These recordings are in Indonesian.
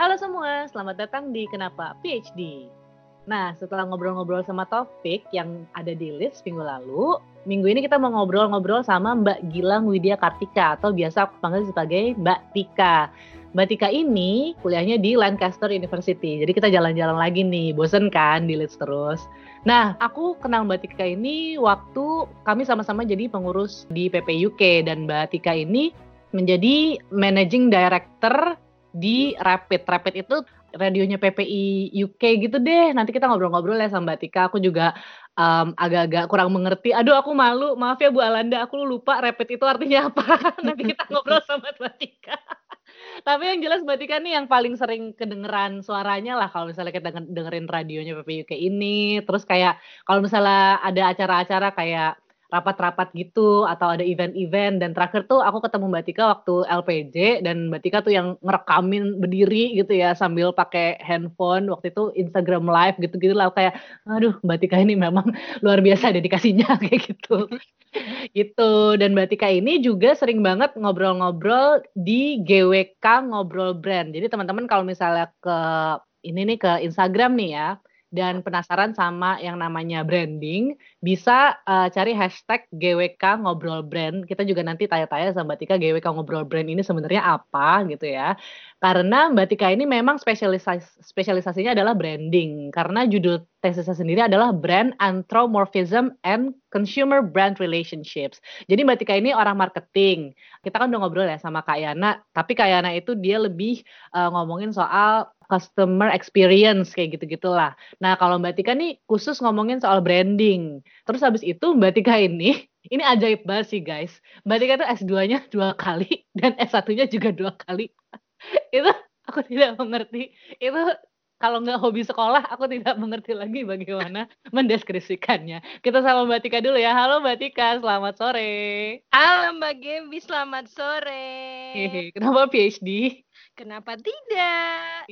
Halo semua, selamat datang di Kenapa PhD. Nah, setelah ngobrol-ngobrol sama topik yang ada di list minggu lalu, minggu ini kita mau ngobrol-ngobrol sama Mbak Gilang Widya Kartika atau biasa aku panggil sebagai Mbak Tika. Mbak Tika ini kuliahnya di Lancaster University. Jadi kita jalan-jalan lagi nih, bosen kan di list terus. Nah, aku kenal Mbak Tika ini waktu kami sama-sama jadi pengurus di PP UK dan Mbak Tika ini menjadi managing director di Rapid. Rapid itu radionya PPI UK gitu deh. Nanti kita ngobrol-ngobrol ya sama Mbak Tika. Aku juga um, agak-agak kurang mengerti. Aduh, aku malu. Maaf ya Bu Alanda, aku lupa Rapid itu artinya apa. Nanti kita ngobrol sama Mbak Tika. Tapi yang jelas Mbak Tika nih yang paling sering kedengeran suaranya lah kalau misalnya kita dengerin radionya PPI UK ini. Terus kayak kalau misalnya ada acara-acara kayak rapat-rapat gitu atau ada event-event. Dan terakhir tuh aku ketemu Mbak Tika waktu LPJ dan Mbak Tika tuh yang ngerekamin berdiri gitu ya sambil pakai handphone. Waktu itu Instagram live gitu-gitu lah kayak aduh Mbak Tika ini memang luar biasa dedikasinya kayak gitu. Gitu. Dan Mbak Tika ini juga sering banget ngobrol-ngobrol di GWK ngobrol brand. Jadi teman-teman kalau misalnya ke ini nih ke Instagram nih ya dan penasaran sama yang namanya branding, bisa uh, cari hashtag GWK Ngobrol Brand. Kita juga nanti tanya-tanya sama Mbak Tika GWK Ngobrol Brand ini sebenarnya apa gitu ya. Karena Mbak Tika ini memang spesialisasi spesialisasinya adalah branding. Karena judul tesisnya sendiri adalah Brand Anthropomorphism and Consumer Brand Relationships. Jadi Mbak Tika ini orang marketing. Kita kan udah ngobrol ya sama Kak Yana, tapi Kak Yana itu dia lebih uh, ngomongin soal customer experience kayak gitu-gitulah. Nah, kalau Mbak Tika nih khusus ngomongin soal branding. Terus habis itu Mbak Tika ini ini ajaib banget sih guys. Mbak Tika tuh S2-nya dua kali dan S1-nya juga dua kali. itu aku tidak mengerti. Itu kalau nggak hobi sekolah, aku tidak mengerti lagi bagaimana mendeskripsikannya. Kita sama Mbak Tika dulu ya. Halo Mbak Tika, selamat sore. Halo Mbak Gembi, selamat sore. Hehe, kenapa PhD? Kenapa tidak?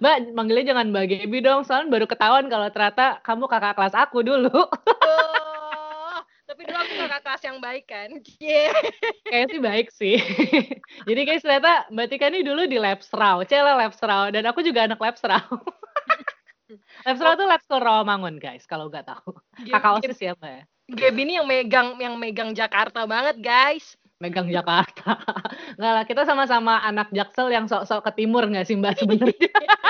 Mbak, manggilnya jangan Mbak Gaby dong, soalnya baru ketahuan kalau ternyata kamu kakak kelas aku dulu. Oh, tapi dulu aku kakak kelas yang baik kan? Yeah. Kayaknya sih baik sih. Jadi guys, ternyata Mbak Tika ini dulu di Labsrau, Cela Labsrau, dan aku juga anak Labsrau. Labsrau tuh Lab School Rawamangun guys, kalau nggak tahu. Kakak OSIS ya Mbak ya? Gaby ini yang megang yang megang Jakarta banget guys megang Jakarta. Enggak lah, kita sama-sama anak Jaksel yang sok-sok ke timur nggak sih Mbak sebenarnya?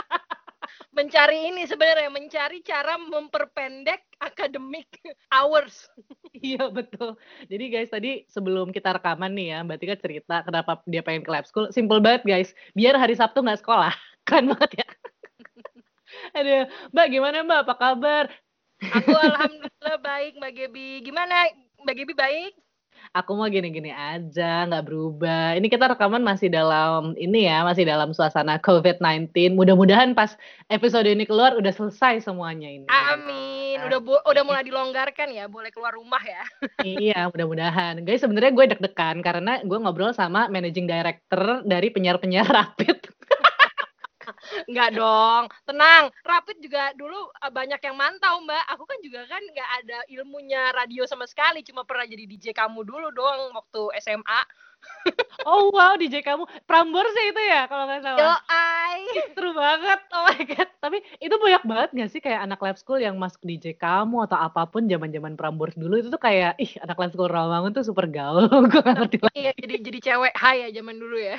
mencari ini sebenarnya mencari cara memperpendek academic hours. iya betul. Jadi guys tadi sebelum kita rekaman nih ya Mbak Tika cerita kenapa dia pengen ke lab school. Simple banget guys. Biar hari Sabtu nggak sekolah. Kan banget ya. Aduh, Mbak gimana Mbak? Apa kabar? Aku alhamdulillah baik Mbak Gebi. Gimana Mbak Gebi baik? Aku mau gini-gini aja, nggak berubah. Ini kita rekaman masih dalam ini ya, masih dalam suasana COVID-19. Mudah-mudahan pas episode ini keluar udah selesai semuanya ini. Amin. Udah udah mulai dilonggarkan ya, boleh keluar rumah ya. iya, mudah-mudahan. Guys, sebenarnya gue deg-degan karena gue ngobrol sama managing director dari penyiar-penyiar Rapid. Enggak dong, tenang. Rapid juga dulu eh, banyak yang mantau mbak. Aku kan juga kan nggak ada ilmunya radio sama sekali. Cuma pernah jadi DJ kamu dulu doang waktu SMA. oh wow DJ kamu Prambors ya itu ya kalau nggak salah. Yo. Seru banget. Oh my god. Tapi itu banyak banget gak sih kayak anak lab school yang masuk DJ kamu atau apa pun zaman-zaman Prambors dulu itu tuh kayak ih anak lab school Rawamangun tuh super gaul. Gue ngerti lagi. Iya jadi jadi cewek hai ya zaman dulu ya.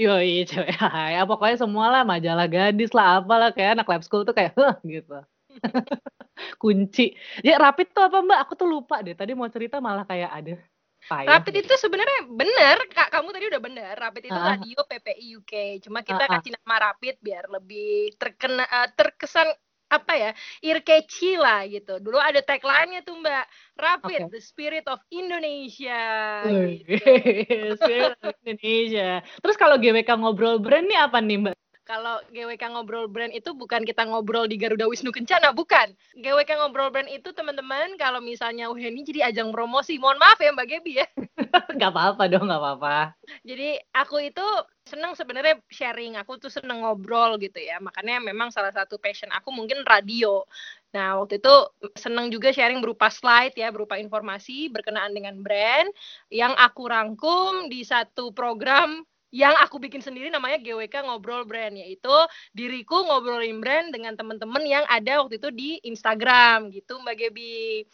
Yoi, cewek ya pokoknya semua lah majalah gadis lah apalah kayak anak lab school tuh kayak huh, gitu. Kunci. Ya rapid tuh apa Mbak? Aku tuh lupa deh. Tadi mau cerita malah kayak ada Payah. Rapid gitu. itu sebenarnya benar, Kak. Kamu tadi udah benar. Rapid itu radio PPI UK. Cuma kita kasih nama Rapid biar lebih terkena uh, terkesan apa ya ear catchy lah gitu. Dulu ada tagline-nya tuh Mbak, Rapid okay. the Spirit of Indonesia. Gitu. spirit of Indonesia. Terus kalau GWK ngobrol brand nih apa nih Mbak? Kalau GWK ngobrol brand itu bukan kita ngobrol di Garuda Wisnu Kencana, bukan. GWK ngobrol brand itu teman-teman kalau misalnya wah ini jadi ajang promosi. Mohon maaf ya Mbak Gebi ya. gak apa-apa dong, gak apa-apa. Jadi aku itu seneng sebenarnya sharing. Aku tuh seneng ngobrol gitu ya. Makanya memang salah satu passion aku mungkin radio. Nah, waktu itu seneng juga sharing berupa slide ya, berupa informasi berkenaan dengan brand yang aku rangkum di satu program yang aku bikin sendiri namanya GWK Ngobrol Brand yaitu diriku ngobrolin brand dengan teman-teman yang ada waktu itu di Instagram gitu Mbak Gebi.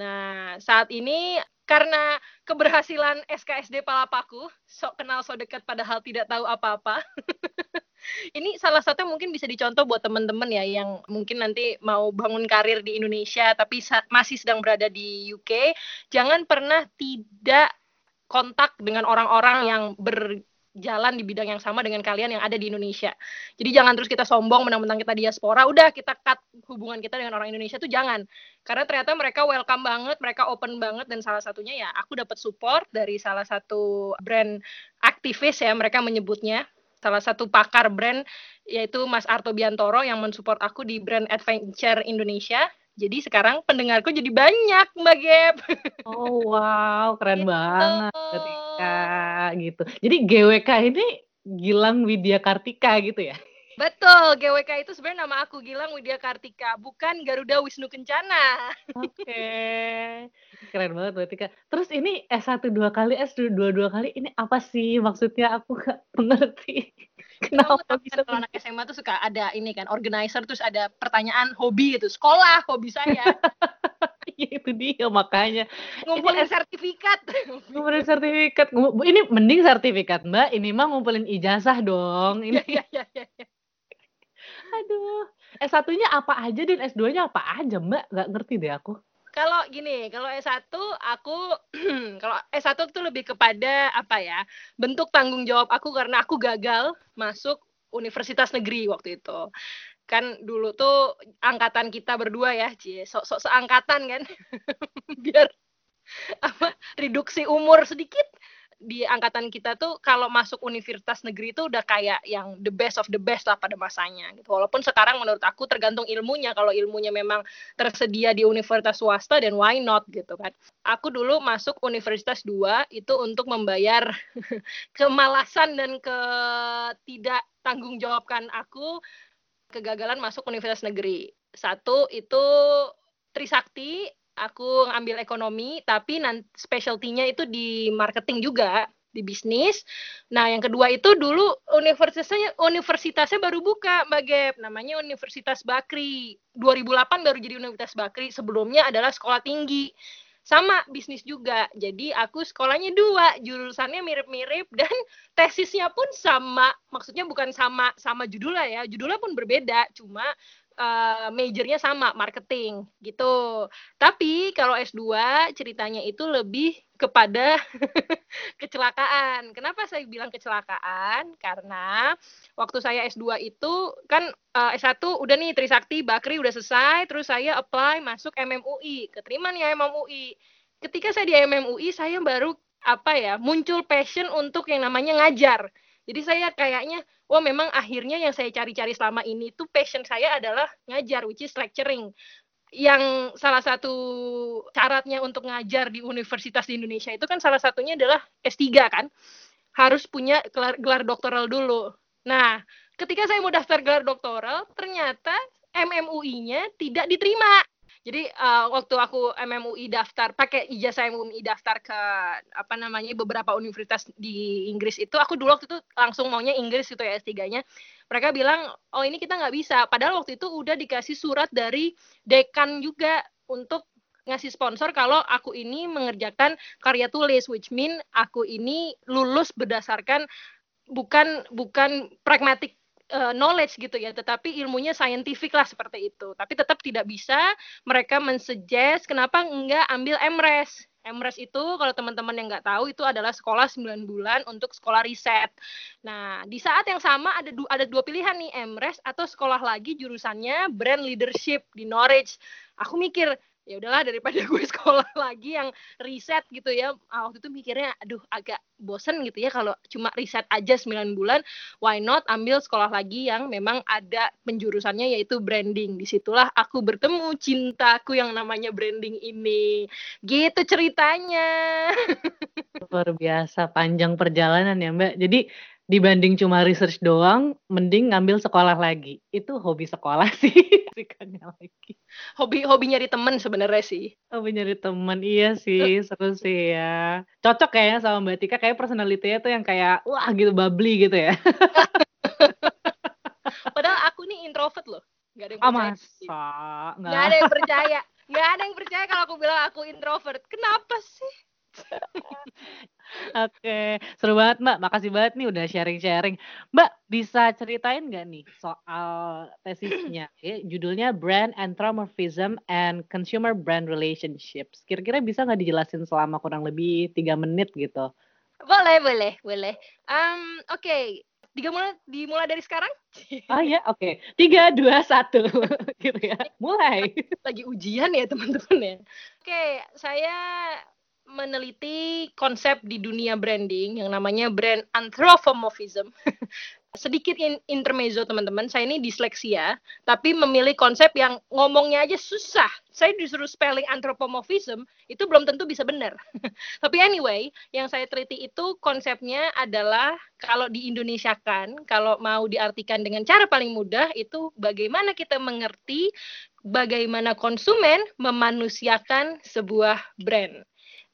Nah, saat ini karena keberhasilan SKSD Palapaku, sok kenal sok dekat padahal tidak tahu apa-apa. ini salah satu yang mungkin bisa dicontoh buat teman-teman ya yang mungkin nanti mau bangun karir di Indonesia tapi masih sedang berada di UK, jangan pernah tidak kontak dengan orang-orang yang ber jalan di bidang yang sama dengan kalian yang ada di Indonesia. Jadi jangan terus kita sombong menang-menang kita diaspora, udah kita cut hubungan kita dengan orang Indonesia tuh jangan. Karena ternyata mereka welcome banget, mereka open banget dan salah satunya ya aku dapat support dari salah satu brand aktivis ya mereka menyebutnya salah satu pakar brand yaitu Mas Arto Biantoro yang mensupport aku di brand Adventure Indonesia jadi sekarang pendengarku jadi banyak Mbak Gap. Oh wow, keren gitu. banget gitu. Jadi GWK ini Gilang Widya Kartika gitu ya? Betul, GWK itu sebenarnya nama aku Gilang Widya Kartika, bukan Garuda Wisnu Kencana. Oke, okay. keren banget berarti Kak. Terus ini S1 dua kali, S2 dua dua kali, ini apa sih maksudnya? Aku gak mengerti. Kenapa Kenapa bisa kalau anak SMA tuh suka ada ini kan, organizer terus ada pertanyaan hobi gitu, sekolah hobi saya. ya itu dia makanya. Ngumpulin ini, sertifikat. Ngumpulin sertifikat. Ini mending sertifikat Mbak, ini mah ngumpulin ijazah dong. Ini. Ya, ya, ya, ya. Aduh. S1-nya apa aja dan S2-nya apa aja, Mbak? Nggak ngerti deh aku. Kalau gini, kalau S1 aku kalau S1 itu lebih kepada apa ya? Bentuk tanggung jawab aku karena aku gagal masuk universitas negeri waktu itu. Kan dulu tuh angkatan kita berdua ya, Cie, sok-sok seangkatan kan. Biar apa reduksi umur sedikit di angkatan kita tuh kalau masuk universitas negeri itu udah kayak yang the best of the best lah pada masanya gitu. Walaupun sekarang menurut aku tergantung ilmunya. Kalau ilmunya memang tersedia di universitas swasta dan why not gitu kan. Aku dulu masuk universitas 2 itu untuk membayar kemalasan dan ketidak tanggung jawabkan aku kegagalan masuk universitas negeri. Satu itu Trisakti aku ngambil ekonomi tapi nanti specialty-nya itu di marketing juga di bisnis. Nah, yang kedua itu dulu universitasnya universitasnya baru buka, Mbak Gap. Namanya Universitas Bakri. 2008 baru jadi Universitas Bakri. Sebelumnya adalah sekolah tinggi. Sama bisnis juga. Jadi aku sekolahnya dua, jurusannya mirip-mirip dan tesisnya pun sama. Maksudnya bukan sama sama judulnya ya. Judulnya pun berbeda, cuma uh, majornya sama marketing gitu. Tapi kalau S2 ceritanya itu lebih kepada kecelakaan. Kenapa saya bilang kecelakaan? Karena waktu saya S2 itu kan uh, S1 udah nih Trisakti Bakri udah selesai, terus saya apply masuk MMUI, keterima nih MMUI. Ketika saya di MMUI saya baru apa ya, muncul passion untuk yang namanya ngajar. Jadi saya kayaknya wah memang akhirnya yang saya cari-cari selama ini tuh passion saya adalah ngajar which is lecturing. Yang salah satu syaratnya untuk ngajar di universitas di Indonesia itu kan salah satunya adalah S3 kan? Harus punya gelar, gelar doktoral dulu. Nah ketika saya mau daftar gelar doktoral ternyata MMUI-nya tidak diterima jadi uh, waktu aku MMUI daftar pakai ijazah MMUI daftar ke apa namanya beberapa universitas di Inggris itu aku dulu waktu itu langsung maunya Inggris itu ya S3-nya. Mereka bilang, "Oh, ini kita nggak bisa." Padahal waktu itu udah dikasih surat dari dekan juga untuk ngasih sponsor kalau aku ini mengerjakan karya tulis which mean aku ini lulus berdasarkan bukan bukan pragmatic uh, knowledge gitu ya, tetapi ilmunya scientific lah seperti itu. Tapi tetap tidak bisa mereka mensuggest kenapa enggak ambil MRes. MRes itu kalau teman-teman yang nggak tahu itu adalah sekolah 9 bulan untuk sekolah riset. Nah, di saat yang sama ada du ada dua pilihan nih, MRes atau sekolah lagi jurusannya brand leadership di Norwich. Aku mikir, ya udahlah daripada gue sekolah lagi yang riset gitu ya. Ah, waktu itu mikirnya aduh agak bosen gitu ya kalau cuma riset aja 9 bulan why not ambil sekolah lagi yang memang ada penjurusannya yaitu branding. Di situlah aku bertemu cintaku yang namanya branding ini. Gitu ceritanya. Luar biasa panjang perjalanan ya mbak. Jadi dibanding cuma research doang, mending ngambil sekolah lagi. Itu hobi sekolah sih. Keasikannya lagi. Hobi hobi nyari temen sebenarnya sih. Hobi nyari temen iya sih seru sih ya. Cocok kayaknya sama Mbak Tika kayak personalitinya tuh yang kayak wah gitu bubbly gitu ya. Padahal aku nih introvert loh. Gak ada yang Ah percaya. masa? Nggak. Gak ada yang percaya. Gak ada yang percaya kalau aku bilang aku introvert. Kenapa sih? Oke, seru banget Mbak. Makasih banget nih udah sharing-sharing. Mbak, bisa ceritain nggak nih soal tesisnya? Ya, judulnya Brand Anthropomorphism and Consumer Brand Relationships. Kira-kira bisa nggak dijelasin selama kurang lebih tiga menit gitu? Boleh, boleh, boleh. Um, Oke, Tiga mulai dimulai dari sekarang? Oh ya, oke. Tiga, dua, satu, gitu ya. Mulai. Lagi ujian ya teman-teman ya. Oke, saya meneliti konsep di dunia branding yang namanya brand anthropomorphism. Sedikit in intermezzo teman-teman, saya ini disleksia, tapi memilih konsep yang ngomongnya aja susah. Saya disuruh spelling anthropomorphism, itu belum tentu bisa benar. tapi anyway, yang saya teliti itu konsepnya adalah kalau di Indonesia kan, kalau mau diartikan dengan cara paling mudah, itu bagaimana kita mengerti bagaimana konsumen memanusiakan sebuah brand.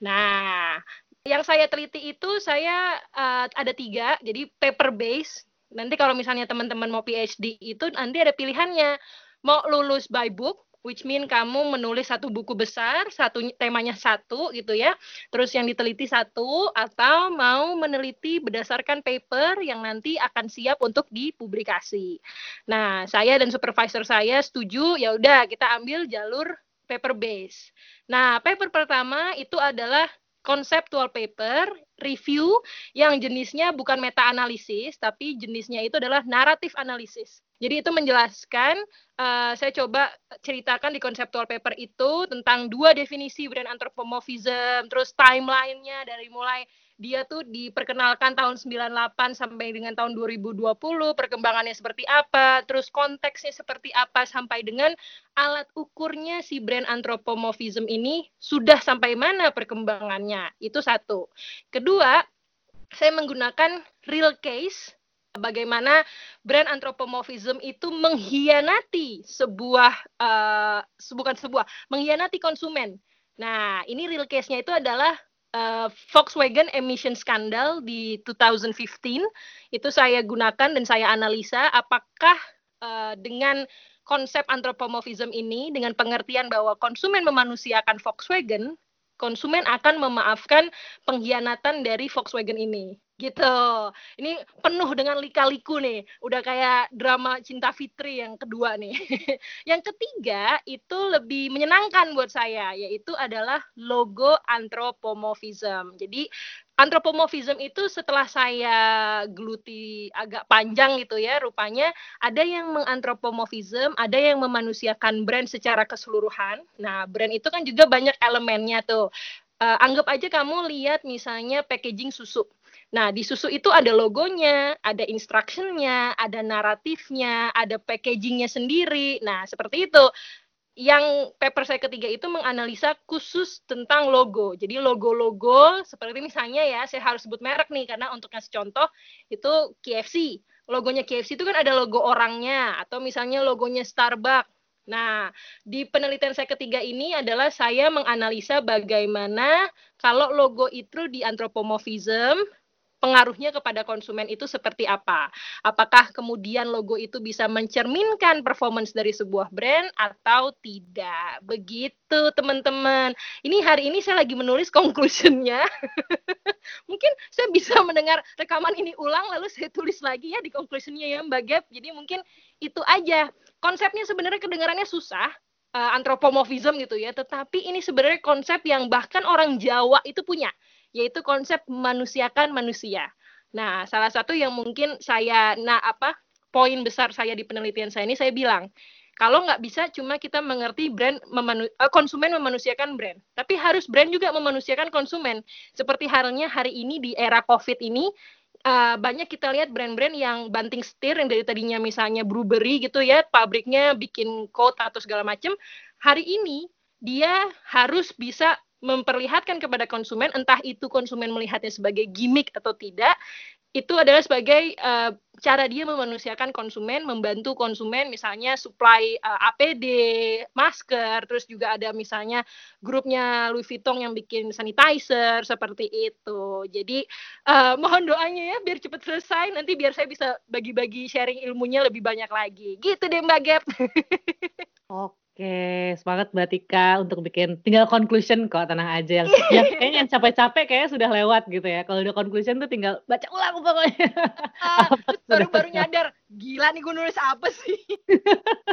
Nah, yang saya teliti itu saya uh, ada tiga, jadi paper base. Nanti kalau misalnya teman-teman mau PhD itu nanti ada pilihannya. Mau lulus by book, which mean kamu menulis satu buku besar, satu temanya satu gitu ya. Terus yang diteliti satu atau mau meneliti berdasarkan paper yang nanti akan siap untuk dipublikasi. Nah, saya dan supervisor saya setuju ya udah kita ambil jalur paper base. Nah, paper pertama itu adalah conceptual paper review yang jenisnya bukan meta analisis tapi jenisnya itu adalah naratif analisis. Jadi itu menjelaskan uh, saya coba ceritakan di conceptual paper itu tentang dua definisi brand anthropomorphism, terus timelinenya dari mulai dia tuh diperkenalkan tahun 98 sampai dengan tahun 2020, perkembangannya seperti apa, terus konteksnya seperti apa sampai dengan alat ukurnya si brand anthropomorphism ini sudah sampai mana perkembangannya. Itu satu. Kedua, saya menggunakan real case bagaimana brand anthropomorphism itu mengkhianati sebuah uh, bukan sebuah mengkhianati konsumen. Nah, ini real case-nya itu adalah uh, Volkswagen emission scandal di 2015 itu saya gunakan dan saya analisa apakah uh, dengan konsep anthropomorphism ini dengan pengertian bahwa konsumen memanusiakan Volkswagen konsumen akan memaafkan pengkhianatan dari Volkswagen ini gitu. Ini penuh dengan lika-liku nih. Udah kayak drama Cinta Fitri yang kedua nih. yang ketiga itu lebih menyenangkan buat saya yaitu adalah logo anthropomorphism. Jadi anthropomorphism itu setelah saya geluti agak panjang gitu ya, rupanya ada yang menganthropomorphism, ada yang memanusiakan brand secara keseluruhan. Nah, brand itu kan juga banyak elemennya tuh. Uh, anggap aja kamu lihat misalnya packaging susu. Nah, di susu itu ada logonya, ada instructionnya, ada naratifnya, ada packagingnya sendiri. Nah, seperti itu. Yang paper saya ketiga itu menganalisa khusus tentang logo. Jadi logo-logo seperti misalnya ya, saya harus sebut merek nih karena untuk ngasih contoh itu KFC. Logonya KFC itu kan ada logo orangnya atau misalnya logonya Starbucks. Nah, di penelitian saya ketiga ini adalah saya menganalisa bagaimana kalau logo itu di anthropomorphism pengaruhnya kepada konsumen itu seperti apa? Apakah kemudian logo itu bisa mencerminkan performance dari sebuah brand atau tidak? Begitu, teman-teman. Ini hari ini saya lagi menulis conclusionnya. mungkin saya bisa mendengar rekaman ini ulang lalu saya tulis lagi ya di conclusionnya ya Mbak Gap. Jadi mungkin itu aja. Konsepnya sebenarnya kedengarannya susah, uh, gitu ya. Tetapi ini sebenarnya konsep yang bahkan orang Jawa itu punya yaitu konsep memanusiakan manusia. Nah, salah satu yang mungkin saya, nah apa, poin besar saya di penelitian saya ini, saya bilang, kalau nggak bisa cuma kita mengerti brand memanu, uh, konsumen memanusiakan brand, tapi harus brand juga memanusiakan konsumen. Seperti halnya hari ini di era COVID ini, uh, banyak kita lihat brand-brand yang banting setir yang dari tadinya misalnya brewery gitu ya, pabriknya bikin coat atau segala macam, hari ini dia harus bisa memperlihatkan kepada konsumen, entah itu konsumen melihatnya sebagai gimmick atau tidak, itu adalah sebagai uh, cara dia memanusiakan konsumen, membantu konsumen misalnya supply uh, eh, APD, masker, terus juga ada misalnya grupnya Louis Vuitton yang bikin sanitizer seperti itu. Jadi uh, mohon doanya ya biar cepat selesai nanti biar saya bisa bagi-bagi sharing ilmunya lebih banyak lagi. Gitu deh Mbak Gap. Oke. Oke, semangat Mbak Tika untuk bikin tinggal conclusion kok, tenang aja. ya kayaknya yang capek-capek kayaknya sudah lewat gitu ya. Kalau udah conclusion tuh tinggal baca ulang pokoknya. Ah, baru-baru nyadar, gila nih gue nulis apa sih?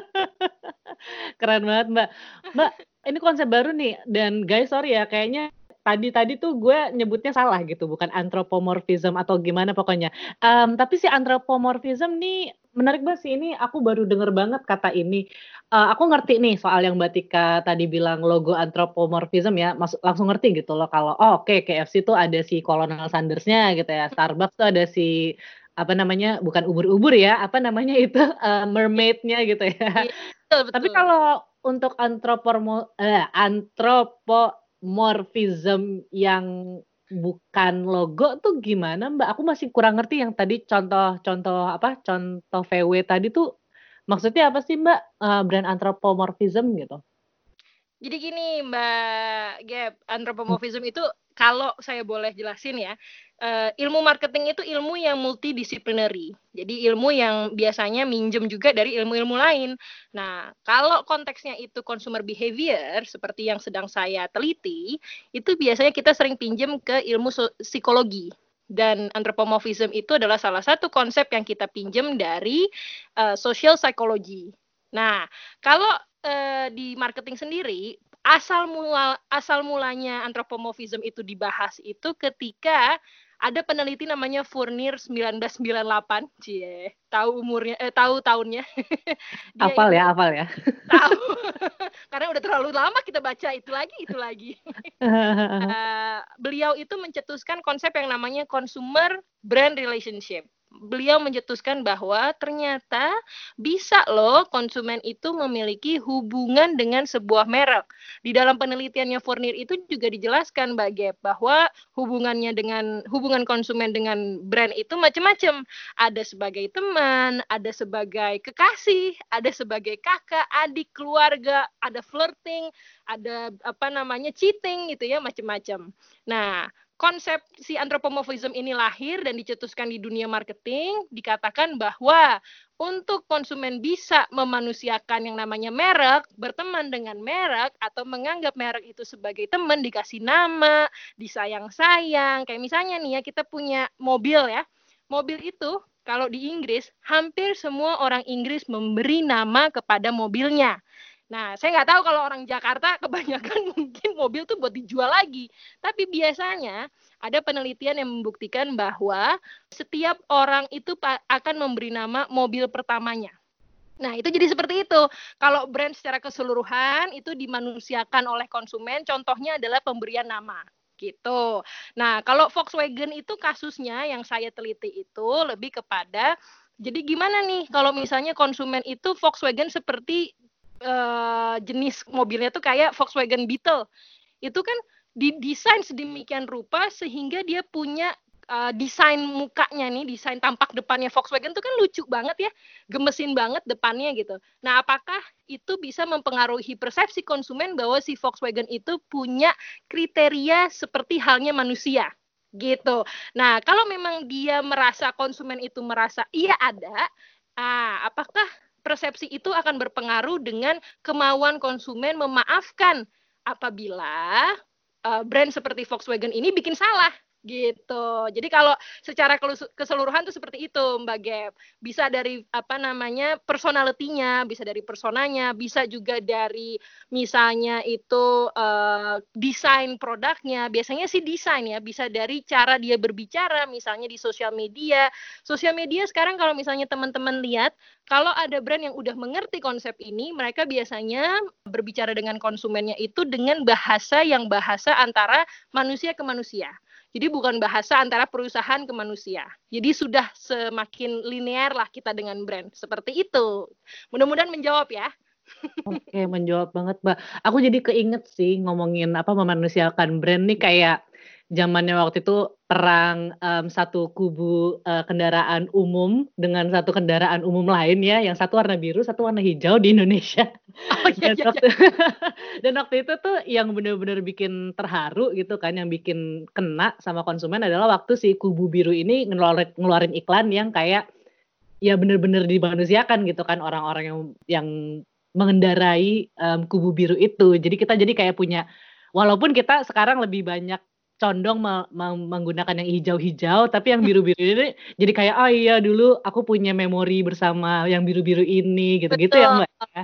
Keren banget Mbak. Mbak, ini konsep baru nih dan guys sorry ya kayaknya tadi tadi tuh gue nyebutnya salah gitu, bukan anthropomorphism atau gimana pokoknya. Um, tapi si anthropomorphism nih menarik banget sih ini aku baru denger banget kata ini. Uh, aku ngerti nih soal yang Mbak Tika tadi bilang logo anthropomorphism ya, masuk langsung ngerti gitu loh kalau oh oke okay, KFC tuh ada si Colonel Sandersnya gitu ya, Starbucks tuh ada si apa namanya bukan ubur-ubur ya, apa namanya itu uh, mermaidnya gitu ya. Iya, betul, betul. Tapi kalau untuk anthropomo eh, anthropomorphism yang bukan logo tuh gimana Mbak? Aku masih kurang ngerti yang tadi contoh-contoh apa, contoh VW tadi tuh maksudnya apa sih Mbak, uh, brand anthropomorphism gitu? Jadi gini Mbak Gap, anthropomorphism itu kalau saya boleh jelasin ya, uh, ilmu marketing itu ilmu yang multidisciplinary. Jadi ilmu yang biasanya minjem juga dari ilmu-ilmu lain. Nah, kalau konteksnya itu consumer behavior seperti yang sedang saya teliti, itu biasanya kita sering pinjem ke ilmu psikologi. Dan anthropomorphism itu adalah salah satu konsep yang kita pinjem dari uh, social psychology. Nah, kalau uh, di marketing sendiri asal mula asal mulanya anthropomorphism itu dibahas itu ketika ada peneliti namanya Fournier 1998, cie, tahu umurnya eh tahu tahunnya. hafal ya, hafal ya. Tahu. Karena udah terlalu lama kita baca itu lagi, itu lagi. uh, beliau itu mencetuskan konsep yang namanya consumer brand relationship beliau mencetuskan bahwa ternyata bisa loh konsumen itu memiliki hubungan dengan sebuah merek. Di dalam penelitiannya Fournier itu juga dijelaskan Mbak Gap bahwa hubungannya dengan hubungan konsumen dengan brand itu macam-macam. Ada sebagai teman, ada sebagai kekasih, ada sebagai kakak, adik, keluarga, ada flirting, ada apa namanya cheating gitu ya macam-macam. Nah, konsep si anthropomorphism ini lahir dan dicetuskan di dunia marketing, dikatakan bahwa untuk konsumen bisa memanusiakan yang namanya merek, berteman dengan merek, atau menganggap merek itu sebagai teman, dikasih nama, disayang-sayang. Kayak misalnya nih ya, kita punya mobil ya. Mobil itu kalau di Inggris, hampir semua orang Inggris memberi nama kepada mobilnya. Nah, saya nggak tahu kalau orang Jakarta kebanyakan mungkin mobil tuh buat dijual lagi. Tapi biasanya ada penelitian yang membuktikan bahwa setiap orang itu akan memberi nama mobil pertamanya. Nah, itu jadi seperti itu. Kalau brand secara keseluruhan itu dimanusiakan oleh konsumen, contohnya adalah pemberian nama gitu. Nah, kalau Volkswagen itu kasusnya yang saya teliti itu lebih kepada jadi gimana nih kalau misalnya konsumen itu Volkswagen seperti uh, jenis mobilnya tuh kayak Volkswagen Beetle. Itu kan didesain sedemikian rupa sehingga dia punya uh, desain mukanya nih, desain tampak depannya Volkswagen itu kan lucu banget ya, gemesin banget depannya gitu. Nah, apakah itu bisa mempengaruhi persepsi konsumen bahwa si Volkswagen itu punya kriteria seperti halnya manusia? gitu. Nah, kalau memang dia merasa konsumen itu merasa iya ada, ah, apakah persepsi itu akan berpengaruh dengan kemauan konsumen memaafkan apabila uh, brand seperti Volkswagen ini bikin salah gitu. Jadi kalau secara keseluruhan tuh seperti itu Mbak Gap. Bisa dari apa namanya personalitinya, bisa dari personanya, bisa juga dari misalnya itu uh, desain produknya. Biasanya sih desain ya, bisa dari cara dia berbicara misalnya di sosial media. Sosial media sekarang kalau misalnya teman-teman lihat, kalau ada brand yang udah mengerti konsep ini, mereka biasanya berbicara dengan konsumennya itu dengan bahasa yang bahasa antara manusia ke manusia. Jadi bukan bahasa antara perusahaan ke manusia. Jadi sudah semakin linear lah kita dengan brand. Seperti itu. Mudah-mudahan menjawab ya. Oke, menjawab banget, Mbak. Aku jadi keinget sih ngomongin apa memanusiakan brand nih kayak zamannya waktu itu perang um, satu kubu uh, kendaraan umum dengan satu kendaraan umum lain ya, yang satu warna biru, satu warna hijau di Indonesia. Oh, iya, dan, iya, waktu, iya. dan waktu itu tuh yang benar-benar bikin terharu gitu kan, yang bikin kena sama konsumen adalah waktu si kubu biru ini ngeluarin, ngeluarin iklan yang kayak ya benar-benar dimanusiakan gitu kan orang-orang yang yang mengendarai um, kubu biru itu. Jadi kita jadi kayak punya walaupun kita sekarang lebih banyak condong me me menggunakan yang hijau-hijau, tapi yang biru-biru ini jadi kayak, "Oh iya dulu aku punya memori bersama yang biru-biru ini," gitu-gitu ya, Mbak, ya?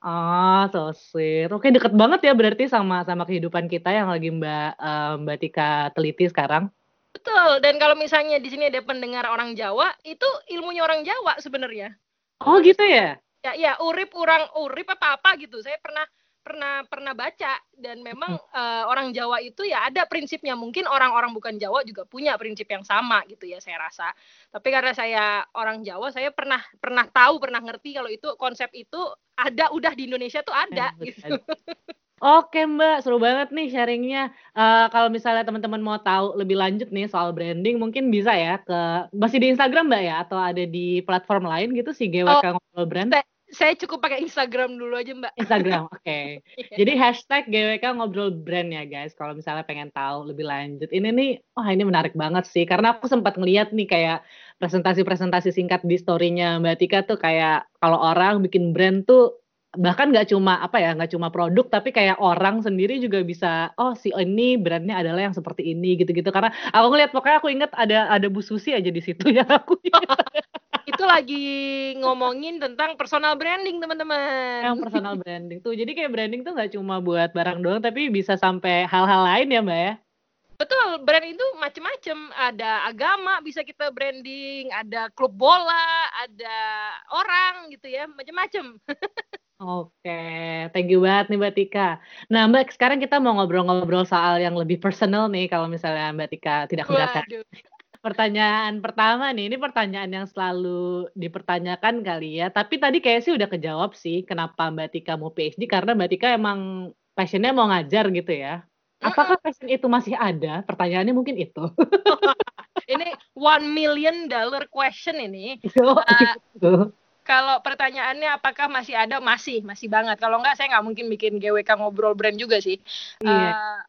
Oh, so sweet. Oke, deket banget ya berarti sama sama kehidupan kita yang lagi Mbak, uh, Mbak Tika teliti sekarang? Betul, dan kalau misalnya di sini ada pendengar orang Jawa, itu ilmunya orang Jawa sebenarnya. Oh, gitu ya? Ya, ya, urip orang urip apa-apa gitu. Saya pernah pernah pernah baca. Dan memang uh, orang Jawa itu ya ada prinsipnya. Mungkin orang-orang bukan Jawa juga punya prinsip yang sama gitu ya saya rasa. Tapi karena saya orang Jawa saya pernah pernah tahu pernah ngerti kalau itu konsep itu ada udah di Indonesia tuh ada eh, gitu. Oke Mbak, seru banget nih sharingnya. Uh, kalau misalnya teman-teman mau tahu lebih lanjut nih soal branding, mungkin bisa ya ke masih di Instagram Mbak ya, atau ada di platform lain gitu sih GWK oh, Ngobrol Brand saya cukup pakai Instagram dulu aja mbak. Instagram, oke. Okay. yeah. Jadi hashtag GWK ngobrol brand ya guys. Kalau misalnya pengen tahu lebih lanjut, ini nih, wah oh, ini menarik banget sih. Karena aku sempat ngeliat nih kayak presentasi-presentasi singkat di storynya Mbak Tika tuh kayak kalau orang bikin brand tuh bahkan nggak cuma apa ya nggak cuma produk tapi kayak orang sendiri juga bisa oh si ini brandnya adalah yang seperti ini gitu-gitu karena aku ngeliat pokoknya aku inget ada ada Bu Susi aja di situ ya aku itu lagi ngomongin tentang personal branding teman-teman. Yang personal branding tuh. Jadi kayak branding tuh nggak cuma buat barang doang, tapi bisa sampai hal-hal lain ya mbak ya? Betul, brand itu macem-macem. Ada agama bisa kita branding, ada klub bola, ada orang gitu ya, macem-macem. Oke, thank you banget nih Mbak Tika. Nah Mbak, sekarang kita mau ngobrol-ngobrol soal yang lebih personal nih kalau misalnya Mbak Tika tidak keberatan. Pertanyaan pertama nih, ini pertanyaan yang selalu dipertanyakan kali ya. Tapi tadi kayak sih udah kejawab sih, kenapa Mbak Tika mau PhD, karena Mbak Tika emang passionnya mau ngajar gitu ya. Apakah passion itu masih ada? Pertanyaannya mungkin itu. ini one million dollar question ini. uh, kalau pertanyaannya apakah masih ada? Masih, masih banget. Kalau enggak saya nggak mungkin bikin GWK ngobrol brand juga sih. Iya. Uh,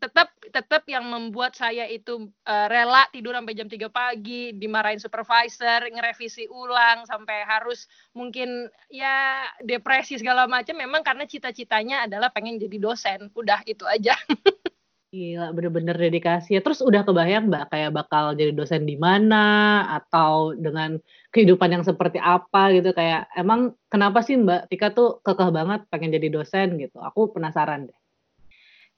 tetap tetap yang membuat saya itu uh, rela tidur sampai jam 3 pagi, dimarahin supervisor, ngerevisi ulang sampai harus mungkin ya depresi segala macam memang karena cita-citanya adalah pengen jadi dosen. Udah itu aja. Gila, bener-bener dedikasi. Terus udah kebayang Mbak kayak bakal jadi dosen di mana atau dengan kehidupan yang seperti apa gitu kayak emang kenapa sih Mbak Tika tuh kekeh banget pengen jadi dosen gitu. Aku penasaran deh.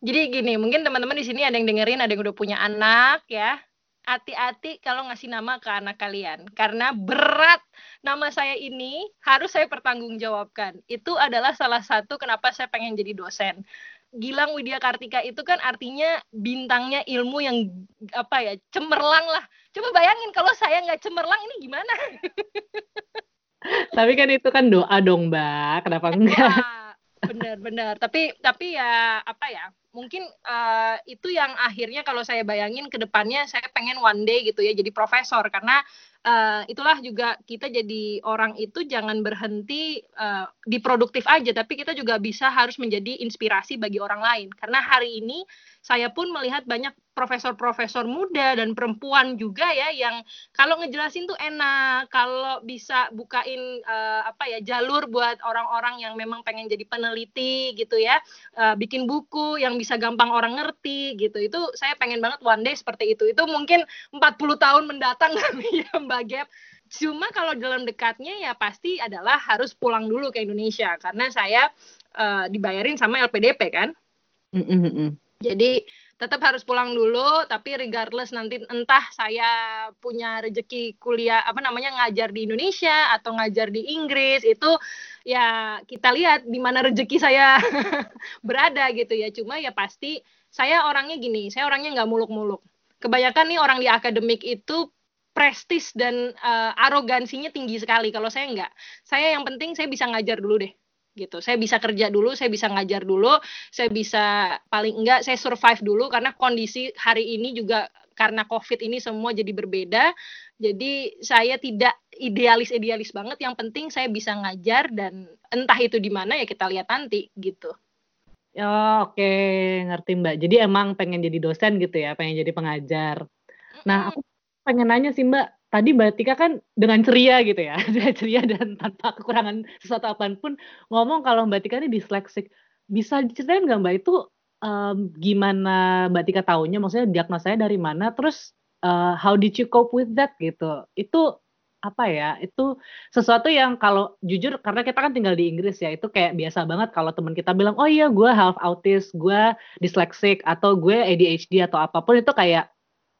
Jadi gini, mungkin teman-teman di sini ada yang dengerin, ada yang udah punya anak ya. Hati-hati kalau ngasih nama ke anak kalian karena berat nama saya ini harus saya pertanggungjawabkan. Itu adalah salah satu kenapa saya pengen jadi dosen. Gilang Widya Kartika itu kan artinya bintangnya ilmu yang apa ya cemerlang lah. Coba bayangin kalau saya nggak cemerlang ini gimana? Tapi kan itu kan doa dong, Mbak. Kenapa enggak? Benar-benar. Tapi tapi ya apa ya? Mungkin uh, itu yang akhirnya kalau saya bayangin ke depannya saya pengen one day gitu ya jadi profesor. Karena uh, itulah juga kita jadi orang itu jangan berhenti uh, di produktif aja tapi kita juga bisa harus menjadi inspirasi bagi orang lain. Karena hari ini saya pun melihat banyak profesor-profesor muda dan perempuan juga ya yang kalau ngejelasin tuh enak, kalau bisa bukain uh, apa ya jalur buat orang-orang yang memang pengen jadi peneliti gitu ya, uh, bikin buku yang bisa gampang orang ngerti gitu. Itu saya pengen banget one day seperti itu. Itu mungkin 40 tahun mendatang ya Mbak Gap. Cuma kalau dalam dekatnya ya pasti adalah harus pulang dulu ke Indonesia karena saya uh, dibayarin sama LPDP kan. Mm -hmm. Jadi tetap harus pulang dulu tapi regardless nanti entah saya punya rezeki kuliah apa namanya ngajar di Indonesia atau ngajar di Inggris itu ya kita lihat di mana rezeki saya berada gitu ya. Cuma ya pasti saya orangnya gini saya orangnya nggak muluk-muluk. Kebanyakan nih orang di akademik itu prestis dan uh, arogansinya tinggi sekali. Kalau saya nggak saya yang penting saya bisa ngajar dulu deh gitu. Saya bisa kerja dulu, saya bisa ngajar dulu, saya bisa paling enggak saya survive dulu karena kondisi hari ini juga karena COVID ini semua jadi berbeda. Jadi saya tidak idealis-idealis banget. Yang penting saya bisa ngajar dan entah itu di mana ya kita lihat nanti gitu. Oh, oke, okay. ngerti Mbak. Jadi emang pengen jadi dosen gitu ya, pengen jadi pengajar. Nah, aku pengen nanya sih Mbak, tadi Mbak Tika kan dengan ceria gitu ya, dengan ceria dan tanpa kekurangan sesuatu apa pun ngomong kalau Mbak Tika ini dyslexic. Bisa diceritain nggak Mbak itu um, gimana Mbak Tika tahunya? Maksudnya diagnosanya dari mana? Terus uh, how did you cope with that gitu? Itu apa ya? Itu sesuatu yang kalau jujur karena kita kan tinggal di Inggris ya, itu kayak biasa banget kalau teman kita bilang, "Oh iya, gue half autis, gue dyslexic atau gue ADHD atau apa pun itu kayak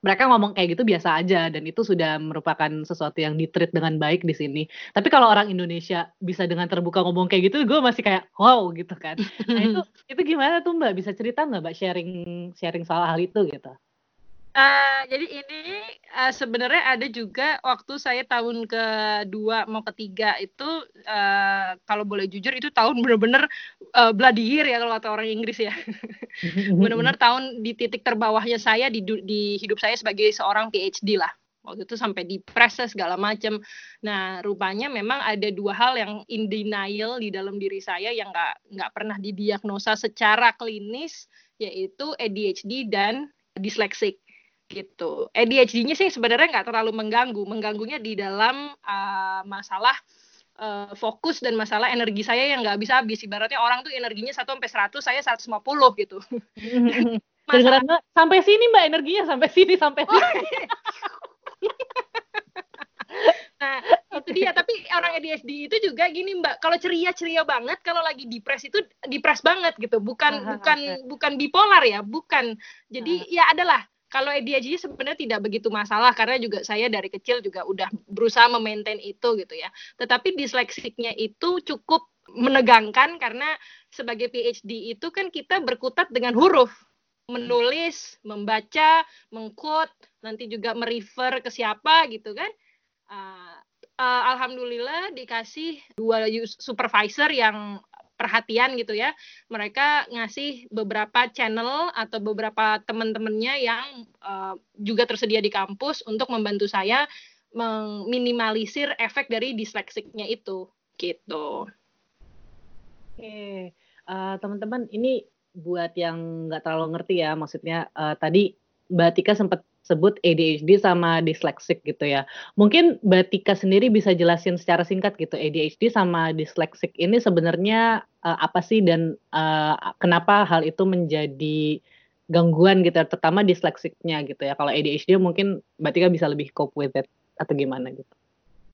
mereka ngomong kayak gitu biasa aja dan itu sudah merupakan sesuatu yang ditreat dengan baik di sini. Tapi kalau orang Indonesia bisa dengan terbuka ngomong kayak gitu, gue masih kayak wow gitu kan. Nah itu itu gimana tuh Mbak? Bisa cerita nggak Mbak sharing sharing soal hal itu gitu? Uh, jadi ini uh, sebenarnya ada juga waktu saya tahun kedua mau ketiga itu uh, kalau boleh jujur itu tahun bener-bener uh, bloody year ya kalau kata orang Inggris ya. Bener-bener tahun di titik terbawahnya saya di, di hidup saya sebagai seorang PhD lah. Waktu itu sampai di proses segala macam. Nah, rupanya memang ada dua hal yang in denial di dalam diri saya yang nggak nggak pernah didiagnosa secara klinis, yaitu ADHD dan dyslexic gitu. ADHD-nya sih sebenarnya nggak terlalu mengganggu, mengganggunya di dalam uh, masalah uh, fokus dan masalah energi saya yang nggak bisa habis. Ibaratnya orang tuh energinya 1 sampai 100, saya 150 gitu. masalah... sampai sini Mbak energinya sampai sini sampai sini. Oh, iya. nah, itu dia. Tapi orang ADHD itu juga gini Mbak, kalau ceria-ceria banget, kalau lagi depres itu depres banget gitu. Bukan bukan bukan bipolar ya, bukan. Jadi ya adalah kalau ADHD sebenarnya tidak begitu masalah karena juga saya dari kecil juga udah berusaha memaintain itu gitu ya. Tetapi disleksiknya itu cukup menegangkan karena sebagai PhD itu kan kita berkutat dengan huruf menulis, membaca, mengquote, nanti juga merefer ke siapa gitu kan. Uh, uh, Alhamdulillah dikasih dua supervisor yang perhatian gitu ya mereka ngasih beberapa channel atau beberapa teman-temannya yang uh, juga tersedia di kampus untuk membantu saya meminimalisir efek dari disleksiknya itu gitu. Oke, uh, teman-teman ini buat yang nggak terlalu ngerti ya maksudnya uh, tadi Mbak Tika sempat sebut ADHD sama dyslexic gitu ya. Mungkin Mbak Tika sendiri bisa jelasin secara singkat gitu ADHD sama dyslexic ini sebenarnya uh, apa sih dan uh, kenapa hal itu menjadi gangguan gitu terutama disleksiknya gitu ya. Kalau ADHD mungkin Mbak Tika bisa lebih cope with it atau gimana gitu.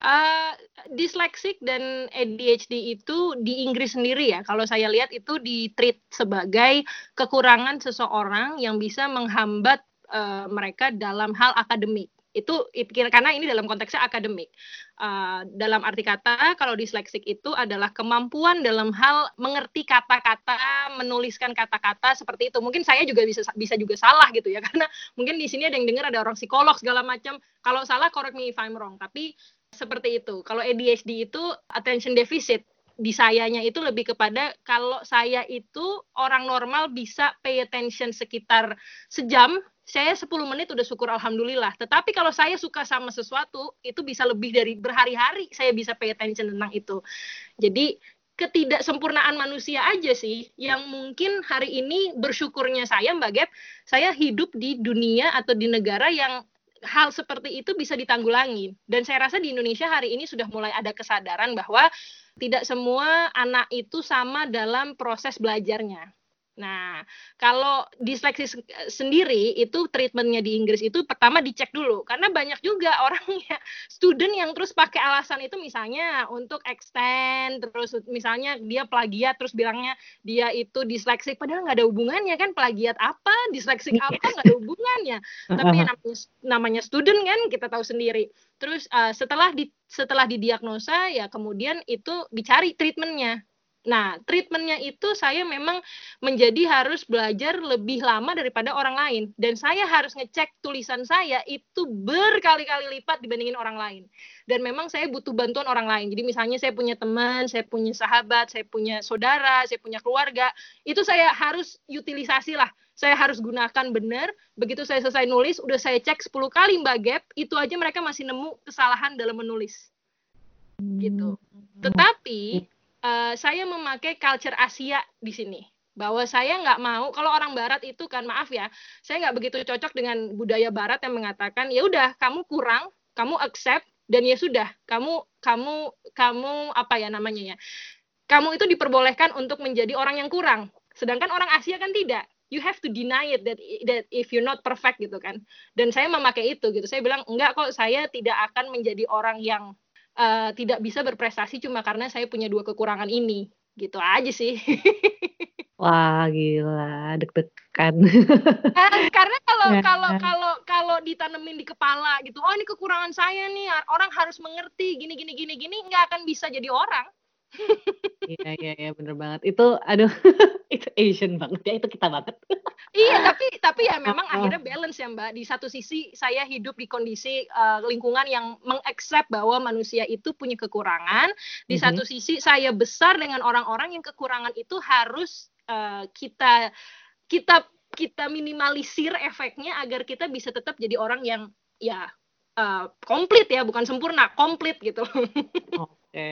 Uh, dyslexic dan ADHD itu di Inggris sendiri ya. Kalau saya lihat itu ditreat sebagai kekurangan seseorang yang bisa menghambat uh, mereka dalam hal akademik itu karena ini dalam konteksnya akademik. Uh, dalam arti kata, kalau dyslexic itu adalah kemampuan dalam hal mengerti kata-kata, menuliskan kata-kata seperti itu. Mungkin saya juga bisa bisa juga salah gitu ya, karena mungkin di sini ada yang dengar ada orang psikolog segala macam. Kalau salah, correct me if I'm wrong. Tapi seperti itu. Kalau ADHD itu attention deficit di sayanya itu lebih kepada kalau saya itu orang normal bisa pay attention sekitar sejam saya 10 menit udah syukur alhamdulillah. Tetapi kalau saya suka sama sesuatu, itu bisa lebih dari berhari-hari saya bisa pay attention tentang itu. Jadi ketidaksempurnaan manusia aja sih yang mungkin hari ini bersyukurnya saya Mbak Gap, saya hidup di dunia atau di negara yang hal seperti itu bisa ditanggulangi. Dan saya rasa di Indonesia hari ini sudah mulai ada kesadaran bahwa tidak semua anak itu sama dalam proses belajarnya Nah, kalau disleksi sendiri itu treatmentnya di Inggris itu pertama dicek dulu. Karena banyak juga orang ya student yang terus pakai alasan itu misalnya untuk extend terus misalnya dia plagiat terus bilangnya dia itu disleksi. Padahal nggak ada hubungannya kan plagiat apa disleksi iya. apa nggak ada hubungannya. Tapi namanya namanya student kan kita tahu sendiri. Terus uh, setelah di setelah didiagnosa ya kemudian itu dicari treatmentnya Nah, treatmentnya itu saya memang menjadi harus belajar lebih lama daripada orang lain. Dan saya harus ngecek tulisan saya itu berkali-kali lipat dibandingin orang lain. Dan memang saya butuh bantuan orang lain. Jadi misalnya saya punya teman, saya punya sahabat, saya punya saudara, saya punya keluarga. Itu saya harus utilisasi lah. Saya harus gunakan benar. Begitu saya selesai nulis, udah saya cek 10 kali Mbak Gap, itu aja mereka masih nemu kesalahan dalam menulis. Gitu. Hmm. Tetapi uh, saya memakai culture Asia di sini. Bahwa saya nggak mau kalau orang Barat itu kan maaf ya saya nggak begitu cocok dengan budaya Barat yang mengatakan ya udah kamu kurang kamu accept dan ya sudah kamu kamu kamu apa ya namanya ya kamu itu diperbolehkan untuk menjadi orang yang kurang. Sedangkan orang Asia kan tidak. You have to deny it that that if you're not perfect gitu kan. Dan saya memakai itu gitu. Saya bilang enggak kok saya tidak akan menjadi orang yang uh, tidak bisa berprestasi cuma karena saya punya dua kekurangan ini gitu aja sih Wah gila deg-degan. Eh, karena kalau nah. kalau kalau kalau ditanemin di kepala gitu, oh ini kekurangan saya nih, orang harus mengerti gini gini gini gini nggak akan bisa jadi orang. Iya iya iya bener banget. Itu aduh itu Asian banget ya itu kita banget. iya tapi tapi ya memang akhirnya balance ya Mbak. Di satu sisi saya hidup di kondisi uh, lingkungan yang mengaccept bahwa manusia itu punya kekurangan. Di mm -hmm. satu sisi saya besar dengan orang-orang yang kekurangan itu harus uh, kita kita kita minimalisir efeknya agar kita bisa tetap jadi orang yang ya uh, komplit ya bukan sempurna komplit gitu. Oke.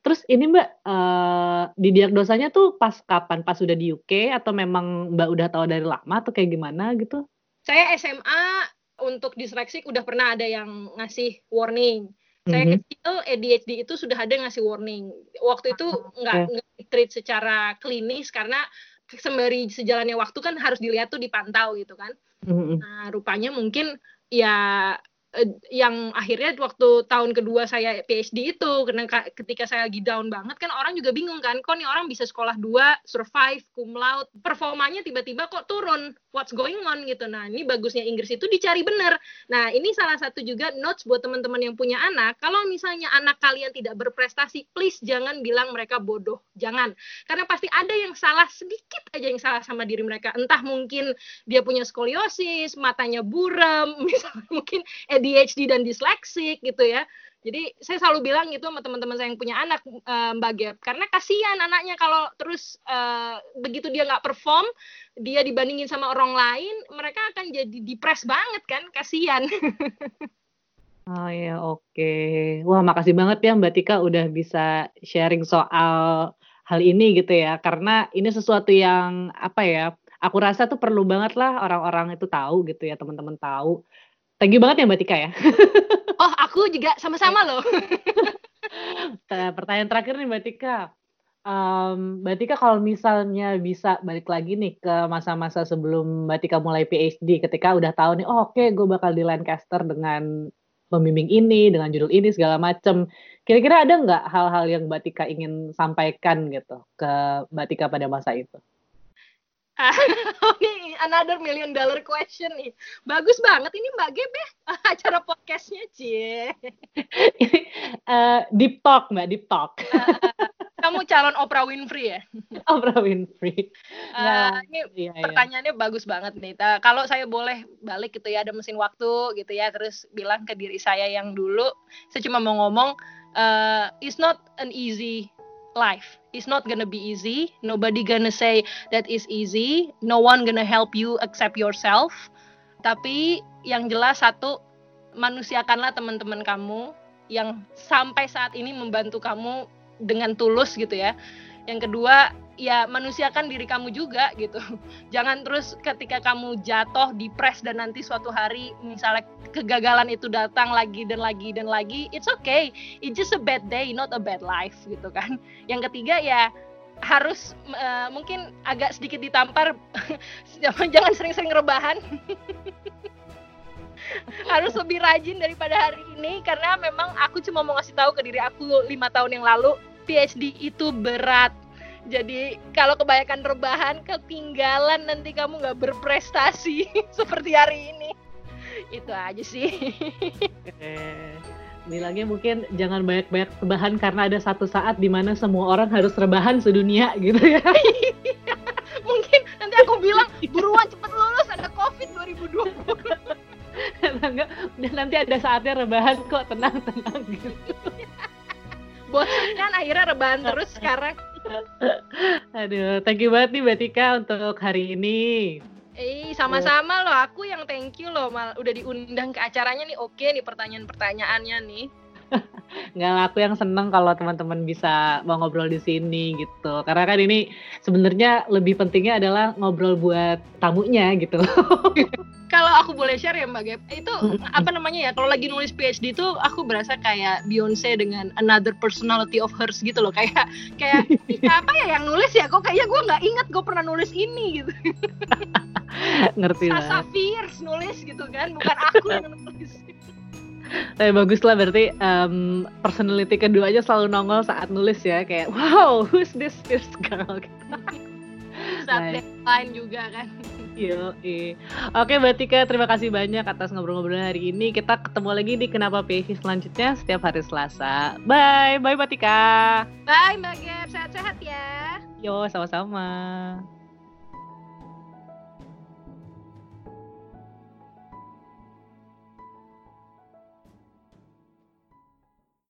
Terus ini Mbak, uh, didiagnosanya tuh pas kapan? Pas sudah di UK atau memang Mbak udah tahu dari lama atau kayak gimana gitu? Saya SMA untuk disleksik udah pernah ada yang ngasih warning. Saya mm -hmm. kecil ADHD itu sudah ada ngasih warning. Waktu itu nggak okay. treat secara klinis karena sembari sejalannya waktu kan harus dilihat tuh dipantau gitu kan. Mm -hmm. Nah, rupanya mungkin ya Eh, yang akhirnya waktu tahun kedua saya PhD itu karena ketika saya lagi down banget kan orang juga bingung kan kok nih orang bisa sekolah dua survive cum laude performanya tiba-tiba kok turun what's going on gitu. Nah ini bagusnya Inggris itu dicari bener. Nah ini salah satu juga notes buat teman-teman yang punya anak kalau misalnya anak kalian tidak berprestasi please jangan bilang mereka bodoh jangan. Karena pasti ada yang salah sedikit aja yang salah sama diri mereka. Entah mungkin dia punya skoliosis matanya buram misalnya mungkin ADHD dan disleksik gitu ya. Jadi saya selalu bilang itu sama teman-teman saya yang punya anak uh, Mbak Gap karena kasihan anaknya kalau terus uh, begitu dia nggak perform dia dibandingin sama orang lain mereka akan jadi depres banget kan kasihan. oh ya oke. Okay. Wah makasih banget ya Mbak Tika udah bisa sharing soal hal ini gitu ya karena ini sesuatu yang apa ya aku rasa tuh perlu banget lah orang-orang itu tahu gitu ya teman-teman tahu Thank you banget ya Mbak Tika ya. oh, aku juga sama-sama loh. Pertanyaan terakhir nih Mbak Tika. Um, Mbak Tika kalau misalnya bisa balik lagi nih ke masa-masa sebelum Mbak Tika mulai PhD, ketika udah tahu nih, oh oke okay, gue bakal di Lancaster dengan pembimbing ini, dengan judul ini segala macem. Kira-kira ada nggak hal-hal yang Mbak Tika ingin sampaikan gitu ke Mbak Tika pada masa itu? ini another million dollar question nih. Bagus banget ini Mbak Geb ya acara podcastnya Cie. uh, deep talk Mbak, deep talk. uh, kamu calon Oprah Winfrey ya? Oprah Winfrey. Uh, ini iya, iya. pertanyaannya iya. bagus banget nih. Uh, kalau saya boleh balik gitu ya, ada mesin waktu gitu ya, terus bilang ke diri saya yang dulu, saya cuma mau ngomong, uh, it's not an easy life. It's not gonna be easy. Nobody gonna say that is easy. No one gonna help you except yourself. Tapi yang jelas satu, manusiakanlah teman-teman kamu yang sampai saat ini membantu kamu dengan tulus gitu ya. Yang kedua, ya manusiakan diri kamu juga gitu. Jangan terus ketika kamu jatuh, depres dan nanti suatu hari misalnya kegagalan itu datang lagi dan lagi dan lagi, it's okay. It's just a bad day, not a bad life gitu kan. Yang ketiga ya harus uh, mungkin agak sedikit ditampar jangan sering-sering rebahan. harus lebih rajin daripada hari ini karena memang aku cuma mau ngasih tahu ke diri aku lima tahun yang lalu PhD itu berat jadi kalau kebanyakan rebahan, ketinggalan nanti kamu nggak berprestasi seperti hari ini. Itu aja sih. bilangnya mungkin jangan banyak-banyak rebahan karena ada satu saat di mana semua orang harus rebahan sedunia gitu ya. mungkin nanti aku bilang buruan cepet lulus ada covid 2020 enggak dan nanti ada saatnya rebahan kok tenang tenang gitu bosan kan akhirnya rebahan terus sekarang aduh thank you banget nih Mbak Tika untuk hari ini Eh, sama-sama loh. Aku yang thank you loh. Mal udah diundang ke acaranya nih. Oke nih pertanyaan-pertanyaannya nih. Nggak aku yang seneng kalau teman-teman bisa mau ngobrol di sini gitu. Karena kan ini sebenarnya lebih pentingnya adalah ngobrol buat tamunya gitu. kalau aku boleh share ya Mbak Gap, itu apa namanya ya? Kalau lagi nulis PhD itu aku berasa kayak Beyonce dengan another personality of hers gitu loh. Kayak kayak apa ya yang nulis ya? Kok kayaknya gue nggak inget gue pernah nulis ini gitu. Ngerti lah. Sasa Fierce nulis gitu kan, bukan aku yang nulis. Tapi bagus lah berarti um, personality keduanya selalu nongol saat nulis ya kayak wow who's this fierce girl saat deadline juga kan Yo, Oke, Mbak Tika, terima kasih banyak atas ngobrol-ngobrol hari ini. Kita ketemu lagi di Kenapa PhD selanjutnya setiap hari Selasa. Bye, bye Mbak Tika. Bye Mbak Gap, sehat-sehat ya. Yo, sama-sama.